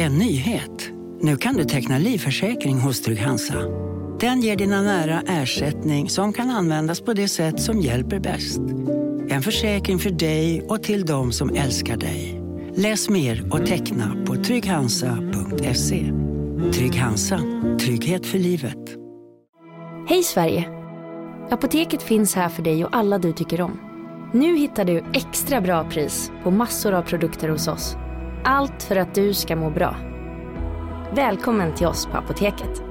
En nyhet. Nu kan du teckna livförsäkring hos Trygg-Hansa. Den ger dina nära ersättning som kan användas på det sätt som hjälper bäst. En försäkring för dig och till de som älskar dig. Läs mer och teckna på trygghansa.se. Trygg Hansa. Trygghet för livet. Hej Sverige! Apoteket finns här för dig och alla du tycker om. Nu hittar du extra bra pris på massor av produkter hos oss. Allt för att du ska må bra. Välkommen till oss på Apoteket.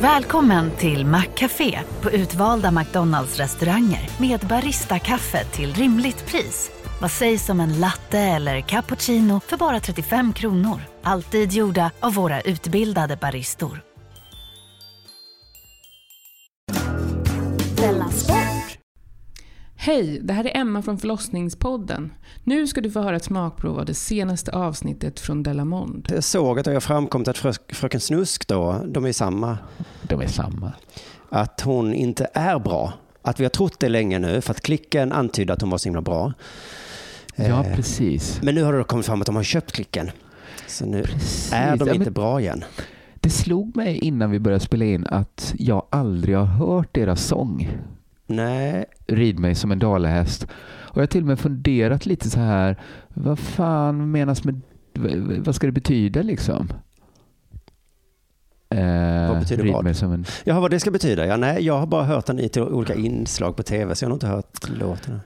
Välkommen till Maccafé på utvalda McDonalds restauranger med Baristakaffe till rimligt pris. Vad sägs om en latte eller cappuccino för bara 35 kronor? Alltid gjorda av våra utbildade baristor. Hej, det här är Emma från förlossningspodden. Nu ska du få höra ett smakprov av det senaste avsnittet från Delamond. Jag såg att det har framkommit att frö, Fröken Snusk då, de är samma, De är samma. att hon inte är bra. Att vi har trott det länge nu för att klicken antydde att hon var så himla bra. Ja, Eh, precis. Men nu har det kommit fram att de har köpt klicken. Så nu Precis. är de Ja, inte men bra igen. Det slog mig innan vi började spela in att jag aldrig har hört deras sång. Nej, Rid mig som en dalahäst. Och jag har till och med funderat lite så här. Vad fan menas med... Vad ska det betyda liksom? Eh, Vad betyder vad? mig som en... Jaha, vad det ska betyda? Ja, nej, jag har bara hört den i olika inslag på tv, så jag har nog inte hört låten.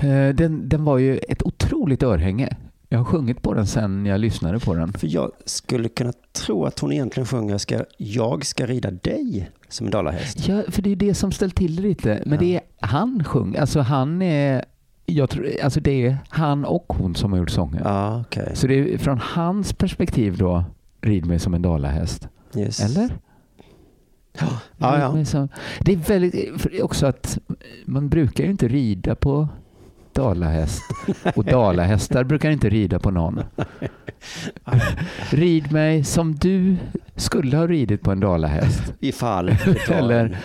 Eh, den, den var ju ett otroligt örhänge. Jag har sjungit på den sen jag lyssnade på den. För jag skulle kunna tro att hon egentligen sjunger ska, Jag ska rida dig som en dalahäst. Ja, för det är det som ställt till det lite. Men Ja. det är han sjung. Alltså han är... Jag tror, alltså det är han och hon som har gjort sången. Ja, okej. Så det är från hans perspektiv då, rid mig som en dalahäst. Yes. Eller? Ja, Rid ja. som- Det är väldigt, också att man brukar ju inte rida på dalahäst. Och dalahästar brukar inte rida på någon. Rid mig som du skulle ha ridit på en dalahäst. Ifall det Eller-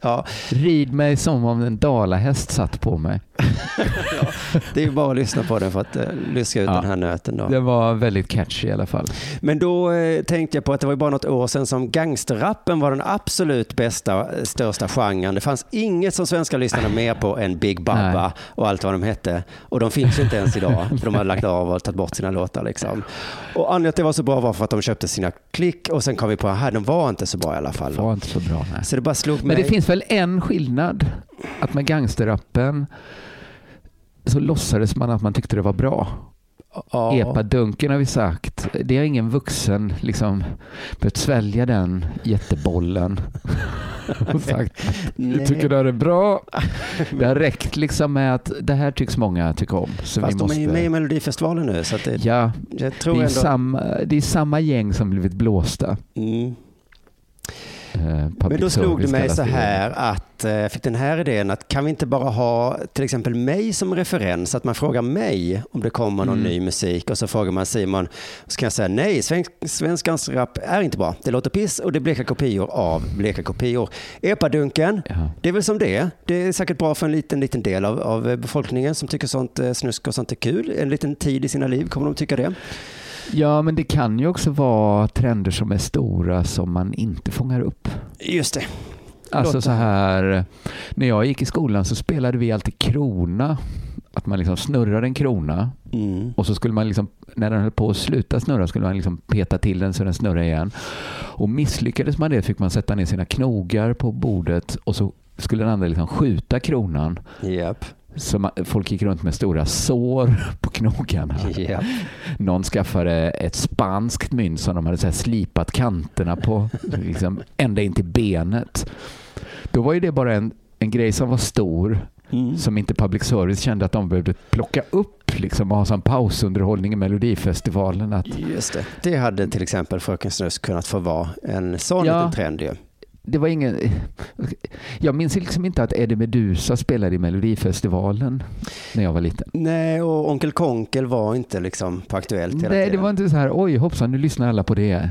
Ja, Rid mig som om en dalahäst satt på mig. det är bara att lyssna på den för att uh, lyssna ut Ja. den här nöten. Då. Den var väldigt catchy i alla fall. Men då eh, tänkte jag på att det var bara något år sedan som gangsterrappen var den absolut bästa, eh, största genren. Det fanns inget som svenska lyssnade mer på än Big Baba Nej. och allt vad de hette. Och de finns ju inte ens idag, för de har lagt av och tagit bort sina låtar. Liksom. Och anledningen till att det var så bra var för att de köpte sina klick och sen kom vi på att de var inte så bra i alla fall. Var inte så bra. Nej. Så det bara slog mig. Men det finns väl en skillnad. Att med gangsterrappen så låtsades man att man tyckte det var bra. Ja. Epadunken har vi sagt. Det har ingen vuxen liksom behövt svälja den jättebollen. och sagt, jag tycker det här är bra. Det har räckt liksom med att det här tycks många tycka om. Så Fast vi de måste... är ju med i Melodifestivalen nu så det, Ja, jag det tror är, ändå... samma, det är samma gäng som blivit blåsta. Mm. Eh, Men då slog det mig så här att eh, jag fick den här idén att kan vi inte bara ha till exempel mig som referens? Att man frågar mig om det kommer någon Mm. ny musik och så frågar man Simon. Så kan jag säga nej, svensk, svensk rap är inte bra. Det låter piss och det är bleka kopior av bleka kopior. Epadunken, Ja. det är väl som det. Det är säkert bra för en liten, liten del av, av befolkningen som tycker sånt eh, snusk och sånt är kul. En liten tid i sina liv kommer de tycka det. Ja, men det kan ju också vara trender som är stora som man inte fångar upp. Just det. Alltså Låt så här, när jag gick i skolan så spelade vi alltid krona. Att man liksom snurrar en krona Mm. och så skulle man liksom, när den höll på att sluta snurra skulle man liksom peta till den så den snurrar igen. Och misslyckades man det fick man sätta ner sina knogar på bordet och så skulle den andra liksom skjuta kronan. Japp. Så folk gick runt med stora sår på knogarna. Japp. Någon skaffade ett spanskt mynt som de hade så slipat kanterna på, liksom, ända in till benet. Då var ju det bara en, en grej som var stor, Mm. som inte public service kände att de behövde plocka upp liksom, och ha som pausunderhållning i Melodifestivalen. Att Just det. Det hade till exempel Fröken Snusk kunnat få vara en sån Ja. liten trend. Det var ingen... Jag minns liksom inte att Eddie Meduza spelade i Melodifestivalen när jag var liten. Nej, och Onkel Konkel var inte liksom på Aktuellt hela Nej, det tiden. var inte så här, oj hoppsan, nu lyssnar alla på det.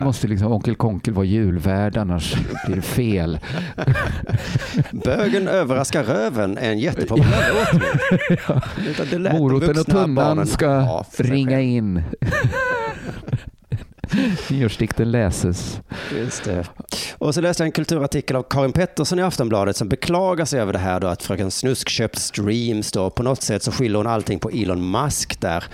Måste liksom Onkel Konkel vara julvärd annars blir det fel. Bögen överraskar röven är en jättepopulär låt. Moroten och tunnan ska Ja, ringa in. Nyårsdikten läses. Just det. Och så läste jag en kulturartikel av Karin Pettersson i Aftonbladet som beklagar sig över det här då att Fröken Snusk köpt streams då. På något sätt så skyller hon allting på Elon Musk där.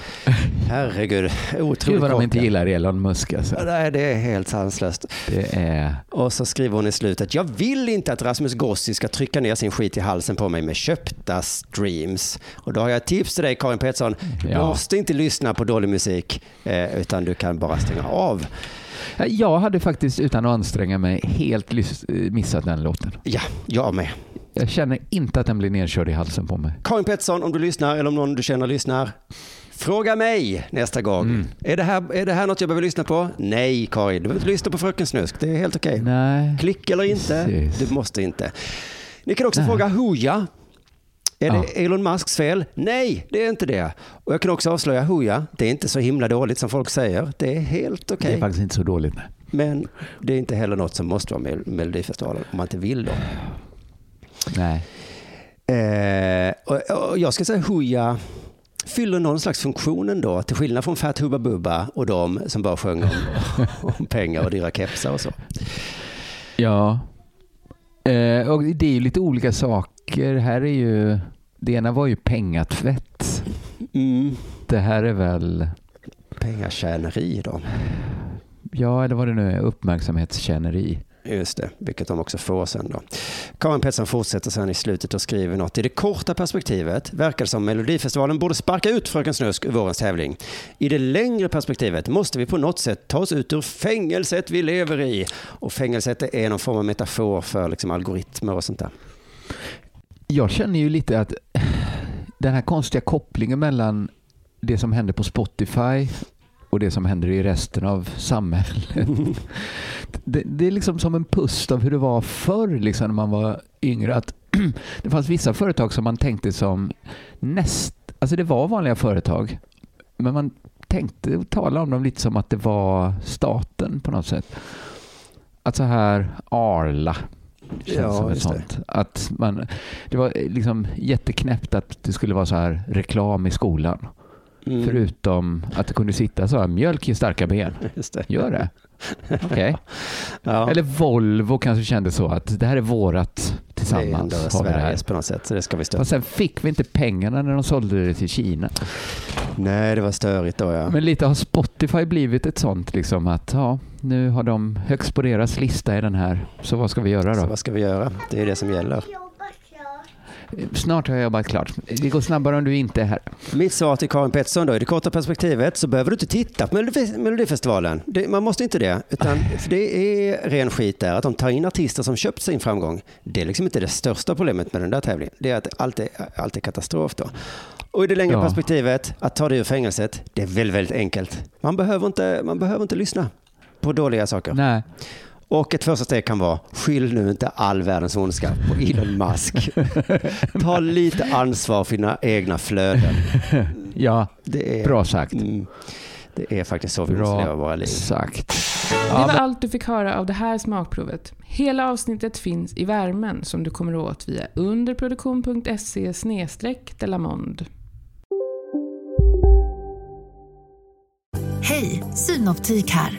Herregud, otroligt Gud vad de inte gillar Elon Musk alltså. Nej, det är helt sanslöst. Det är... Och så skriver hon i slutet, jag vill inte att Rasmus Gossi ska trycka ner sin skit i halsen på mig med köpta streams. Och då har jag ett tips till dig Karin Pettersson, du Ja. måste inte lyssna på dålig musik, eh, utan du kan bara stänga av. Jag hade faktiskt utan att anstränga mig helt missat den låten. Ja, jag med. Jag känner inte att den blir nedkörd i halsen på mig. Karin Pettersson, om du lyssnar eller om någon du känner lyssnar, fråga mig nästa gång. Mm. Är, det här, är det här något jag behöver lyssna på? Nej, Karin, du behöver inte lyssna på Fröken Snusk. Det är helt okej. Nej. Klick eller inte, Precis. du måste inte. Ni kan också Nej. fråga Hooja. Är Ja. det Elon Musks fel? Nej, det är inte det. Och jag kan också avslöja Hooja. Det är inte så himla dåligt som folk säger. Det är helt okej. Det är faktiskt inte så dåligt. Nej. Men det är inte heller något som måste vara med Melodifestivalen om man inte vill då. Nej. Eh, och, och jag ska säga Hooja fyller någon slags funktion ändå, till skillnad från Fat Hubba Bubba och de som bara sjöng om, om pengar och dyra kepsar och så. Ja. Eh, och det är ju lite olika saker. Här är ju... Det ena var ju pengatvätt. Mm. Det här är väl... Pengatjäneri då. Ja, eller vad det nu är. Uppmärksamhetstjäneri. Just det, vilket de också får sen då. Karin Pettersson fortsätter sen i slutet och skriver något. I det korta perspektivet verkar det som Melodifestivalen borde sparka ut Fröken Snusk ur vårens tävling. I det längre perspektivet måste vi på något sätt ta oss ut ur fängelset vi lever i. Och fängelset är någon form av metafor för liksom algoritmer och sånt där. Jag känner ju lite att den här konstiga kopplingen mellan det som händer på Spotify och det som händer i resten av samhället. Det, det är liksom som en pust av hur det var förr liksom, när man var yngre. Att det fanns vissa företag som man tänkte som näst... Alltså det var vanliga företag. Men man tänkte och talade om dem lite som att det var staten på något sätt. Att så här Arla känns Ja, som ett just det. Att man, det var liksom jätteknäppt att det skulle vara så här reklam i skolan. Mm. Förutom att det kunde sitta så här, mjölk i starka ben. Det. Gör det? Okej. Ja. Eller Volvo kanske kände så att det här är vårat det är tillsammans. ändå det. Sveriges på något sätt, så det ska vi stötta. Och sen fick vi inte pengarna när de sålde det till Kina. Nej, det var störigt då ja. Men lite har Spotify blivit ett sånt liksom att ja, nu har de högst på deras lista i den här. Så vad ska vi göra Så då? vad ska vi göra? Det är det som gäller. Snart har jag jobbat klart. Det går snabbare om du inte är här. Mitt svar till Karin Pettersson då, i det korta perspektivet så behöver du inte titta på Melodif- Melodifestivalen. Det, man måste inte det, utan för det är ren skit där. Att de tar in artister som köpt sin framgång, det är liksom inte det största problemet med den där tävlingen. Det är att allt är, allt är katastrof då. Och i det längre Ja. perspektivet, att ta det ur fängelset, det är väldigt, väldigt enkelt. Man behöver inte, man behöver inte lyssna på dåliga saker. Nej. Och ett första steg kan vara, skyll nu inte all världens ondska på Elon Musk. Ta lite ansvar för dina egna flöden. Ja, Det är, bra sagt. Mm, det är faktiskt så vi måste leva Bra våra liv. sagt. Det Ja, var men, allt du fick höra av det här smakprovet. Hela avsnittet finns i värmen som du kommer åt via underproduktion.se delamond. Hej, Synoptik här.